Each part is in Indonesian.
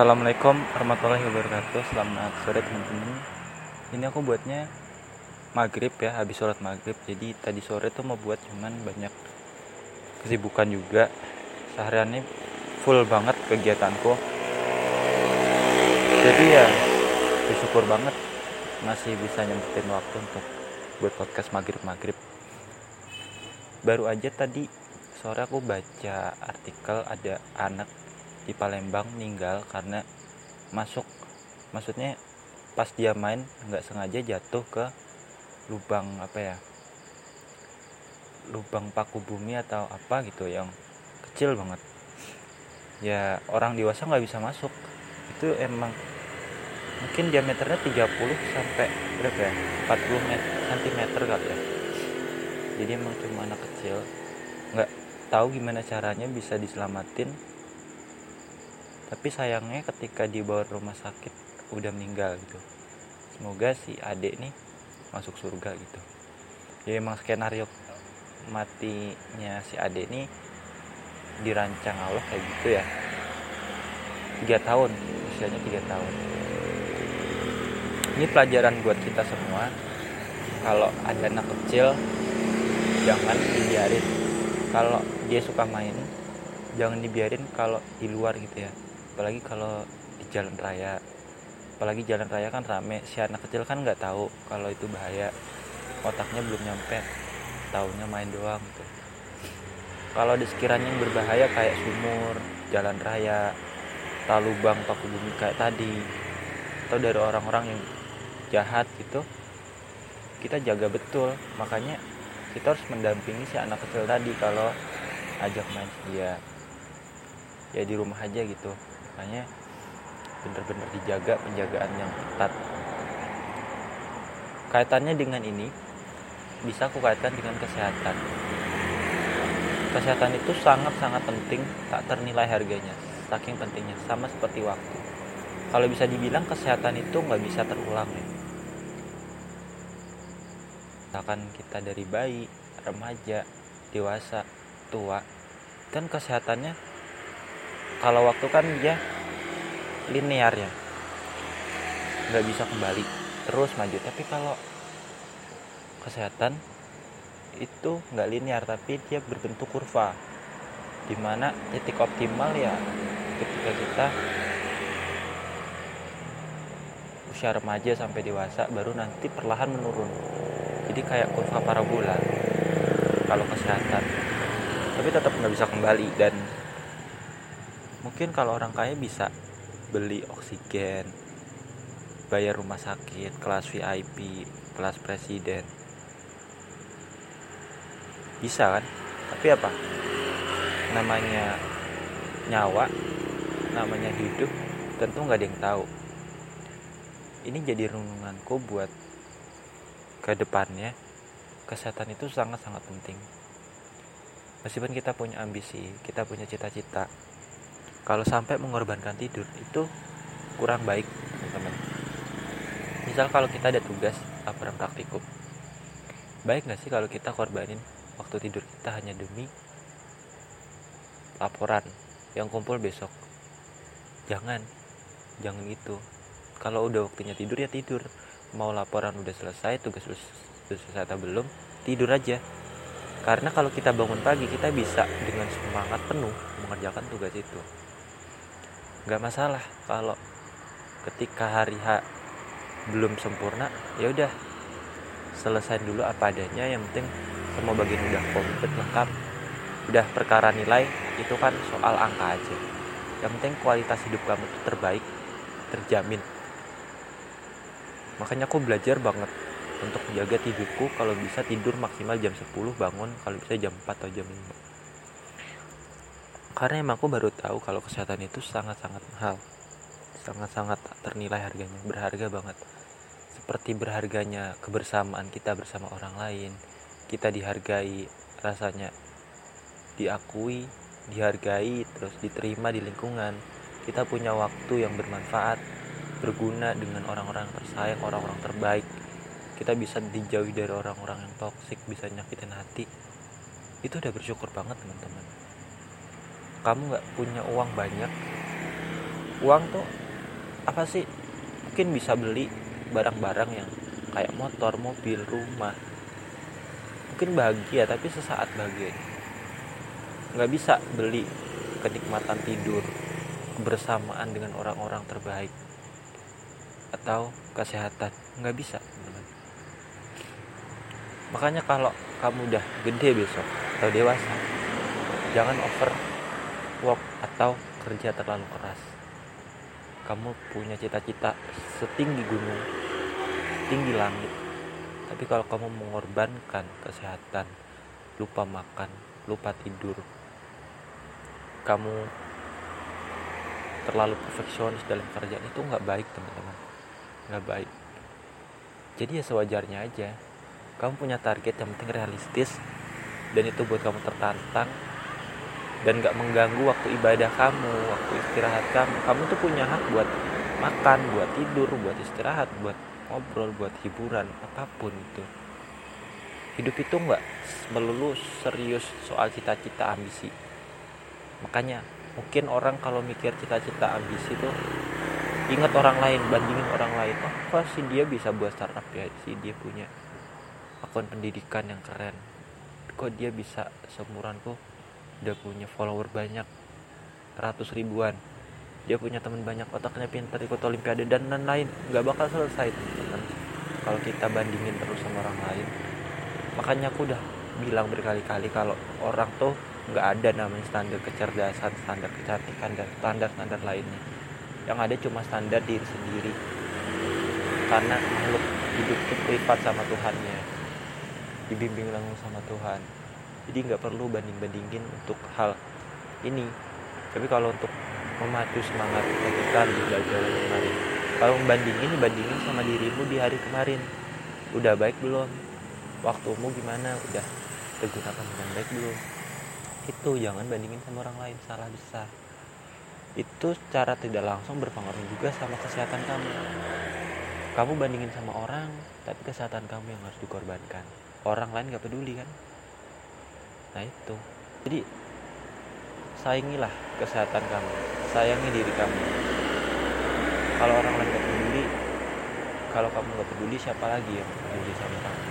Assalamualaikum warahmatullahi wabarakatuh. Selamat sore teman-teman. Ini aku buatnya maghrib ya Habis sholat maghrib. Jadi tadi sore tuh mau buat cuman banyak kesibukan juga. Sehariannya full banget kegiatanku. Jadi ya bersyukur banget Masih bisa nyempetin waktu untuk buat podcast maghrib-maghrib. Baru aja tadi sore aku baca artikel ada anak di Palembang meninggal karena masuk maksudnya pas dia main nggak sengaja jatuh ke lubang apa ya lubang paku bumi atau apa gitu yang kecil banget. Ya orang dewasa nggak bisa masuk. Itu emang mungkin diameternya 30 sampai berapa ya? 40 meter, cm kali ya. Jadi emang cuma anak kecil. Nggak tahu gimana caranya bisa diselamatin tapi sayangnya ketika dibawa rumah sakit udah meninggal gitu semoga si adik nih masuk surga gitu. Ya emang skenario matinya si adik nih dirancang Allah kayak gitu ya. Tiga tahun usianya tiga tahun. Ini pelajaran buat kita semua. Kalau ada anak kecil jangan dibiarin. Kalau dia suka main jangan dibiarin kalau di luar gitu ya apalagi kalau di jalan raya. Apalagi jalan raya kan rame. Si anak kecil kan nggak tahu kalau itu bahaya. Otaknya belum nyampe. Taunya main doang gitu. Kalau ada sekiranya yang berbahaya kayak sumur jalan raya atau lubang paku bumi kayak tadi atau dari orang-orang yang jahat gitu kita jaga betul. Makanya kita harus mendampingi si anak kecil tadi kalau ajak main dia. Ya di rumah aja gitu makanya benar-benar dijaga penjagaan yang ketat. Kaitannya dengan ini bisa aku kaitkan dengan kesehatan. Kesehatan itu sangat-sangat penting tak ternilai harganya saking pentingnya sama seperti waktu. Kalau bisa dibilang kesehatan itu nggak bisa terulang ya. Misalkan kita dari bayi remaja dewasa tua dan kesehatannya kalau waktu kan dia linear ya. Nggak bisa kembali terus maju tapi kalau kesehatan itu nggak linear tapi dia berbentuk kurva. Di mana titik optimal ya ketika kita usia remaja sampai dewasa baru nanti perlahan menurun. Jadi kayak kurva parabola kalau kesehatan. Tapi tetap nggak bisa kembali dan mungkin kalau orang kaya bisa beli oksigen bayar rumah sakit kelas VIP kelas presiden. Bisa kan? Tapi apa? Namanya nyawa namanya hidup tentu nggak ada yang tahu. Ini jadi renunganku buat ke depannya kesehatan itu sangat-sangat penting. Meskipun kita punya ambisi kita punya cita-cita kalau sampai mengorbankan tidur itu kurang baik teman-teman. Misal kalau kita ada tugas laporan praktikum baik nggak sih kalau kita korbanin waktu tidur kita hanya demi laporan yang kumpul besok? Jangan jangan itu kalau udah waktunya tidur ya tidur. Mau laporan udah selesai tugas udah selesai atau belum tidur aja. Karena kalau kita bangun pagi kita bisa dengan semangat penuh mengerjakan tugas itu nggak masalah. Kalau ketika hari H belum sempurna ya udah selesai dulu apa adanya. Yang penting semua bagian udah komplit lengkap. Udah perkara nilai itu kan soal angka aja. Yang penting kualitas hidup kamu itu terbaik terjamin. Makanya aku belajar banget untuk menjaga tidurku. Kalau bisa tidur maksimal jam 10 bangun. Kalau bisa jam 4 atau jam 5 karena emang aku baru tahu kalau kesehatan itu sangat-sangat mahal. Sangat-sangat ternilai harganya. Berharga banget. Seperti berharganya kebersamaan kita bersama orang lain. Kita dihargai rasanya diakui dihargai terus diterima di lingkungan. Kita punya waktu yang bermanfaat berguna dengan orang-orang tersayang orang-orang terbaik. Kita bisa dijauhi dari orang-orang yang toksik bisa nyakitin hati. Itu udah bersyukur banget teman-teman kamu nggak punya uang banyak uang tuh apa sih? Mungkin bisa beli barang-barang yang kayak motor mobil rumah. Mungkin bahagia tapi sesaat bahagia. Nggak bisa beli kenikmatan tidur bersamaan dengan orang-orang terbaik atau kesehatan. Nggak bisa makanya kalau kamu udah gede besok atau dewasa jangan over work atau kerja terlalu keras. Kamu punya cita-cita setinggi gunung tinggi langit. Tapi kalau kamu mengorbankan kesehatan lupa makan lupa tidur kamu terlalu perfeksionis dalam kerjaan itu nggak baik teman-teman. Nggak baik. Jadi ya sewajarnya aja. Kamu punya target yang penting realistis dan itu buat kamu tertantang dan gak mengganggu waktu ibadah kamu waktu istirahat kamu. Kamu tuh punya hak buat makan buat tidur buat istirahat buat ngobrol buat hiburan apa pun itu. Hidup itu nggak melulu serius soal cita-cita ambisi. Makanya mungkin orang kalau mikir cita-cita ambisi tuh ingat orang lain bandingin orang lain. Oh apa sih dia bisa buat startup ya? Sih dia punya akun pendidikan yang keren. Kok dia bisa seumuranku udah punya follower banyak ratus ribuan. Dia punya teman banyak otaknya pintar ikut olimpiade dan lain-lain. Nggak bakal selesai teman-teman kalau kita bandingin terus sama orang lain. Makanya aku udah bilang berkali-kali kalau orang tuh nggak ada namanya standar kecerdasan standar kecantikan dan standar-standar lainnya. Yang ada cuma standar diri sendiri. Karena makhluk hidup itu privat sama Tuhannya. Dibimbing langsung sama Tuhan jadi nggak perlu banding-bandingin untuk hal ini. Tapi kalau untuk memacu semangat kita di belajar kemarin. Kalau membandingin bandingin sama dirimu di hari kemarin. Udah baik belum? Waktumu gimana? Udah tergunakan dengan baik belum? Itu jangan bandingin sama orang lain. Salah besar. Itu cara tidak langsung berpengaruh juga sama kesehatan kamu. Kamu bandingin sama orang tapi kesehatan kamu yang harus dikorbankan. Orang lain gak peduli kan nah itu. Jadi sayangilah kesehatan kamu. Sayangi diri kamu. Kalau orang lain gak peduli kalau kamu gak peduli siapa lagi yang peduli sama kamu?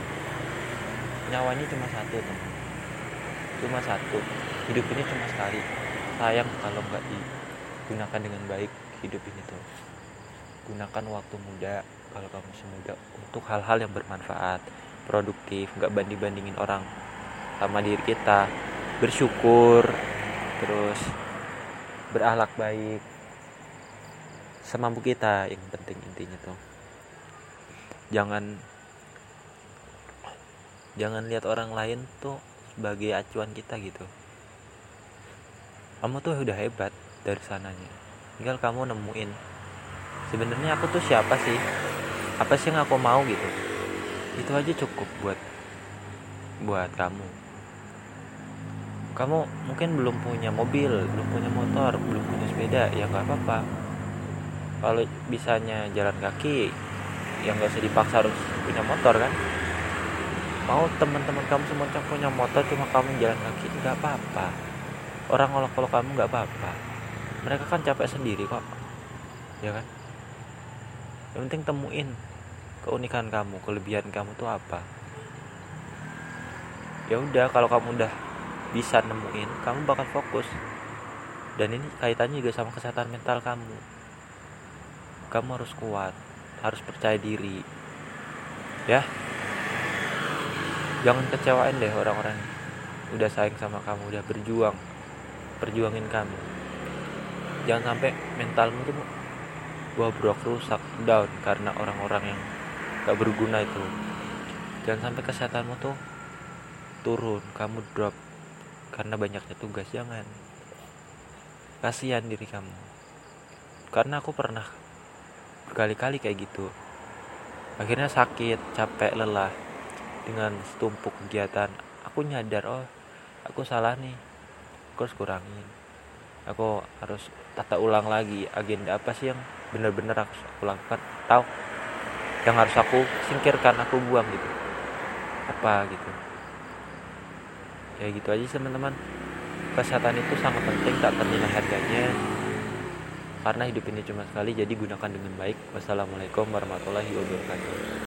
Nyawanya cuma satu teman. Cuma satu. Hidup ini cuma sekali. Sayang kalau nggak digunakan dengan baik hidup ini tuh. Gunakan waktu muda kalau kamu masih muda untuk hal-hal yang bermanfaat. Produktif nggak banding bandingin orang sama diri kita. Bersyukur terus berakhlak baik semampu kita yang penting intinya tuh. Jangan jangan lihat orang lain tuh sebagai acuan kita gitu. Kamu tuh udah hebat dari sananya. Tinggal kamu nemuin sebenarnya aku tuh siapa sih? Apa sih yang aku mau? gitu. Itu aja cukup buat buat kamu kamu mungkin belum punya mobil belum punya motor belum punya sepeda ya nggak apa-apa. Kalau bisanya jalan kaki yang nggak usah dipaksa harus punya motor kan? Mau teman-teman kamu semua punya motor cuma kamu jalan kaki nggak apa-apa. Orang ngolok kalau kamu nggak apa-apa. Mereka kan capek sendiri kok. Ya kan? Yang penting temuin keunikan kamu kelebihan kamu tuh apa. Ya udah kalau kamu udah bisa nemuin kamu bakal fokus. Dan ini kaitannya juga sama kesehatan mental kamu. Kamu harus kuat harus percaya diri. Ya. Jangan kecewain deh orang-orang udah sayang sama kamu udah berjuang. Perjuangin kamu. Jangan sampai mentalmu tuh bobrok rusak down karena orang-orang yang gak berguna itu. Jangan sampai kesehatanmu tuh turun kamu drop karena banyaknya tugas jangan. Kasihan diri kamu. Karena aku pernah berkali-kali kayak gitu. Akhirnya sakit capek lelah dengan setumpuk kegiatan. Aku nyadar oh aku salah nih. Aku harus kurangin. Aku harus tata ulang lagi agenda apa sih yang benar-benar aku, aku lakukan? Tahu yang harus aku singkirkan aku buang gitu. Apa gitu ya gitu aja teman-teman. Kesehatan itu sangat penting tak ternilai harganya. Karena hidup ini cuma sekali jadi gunakan dengan baik. Wassalamualaikum warahmatullahi wabarakatuh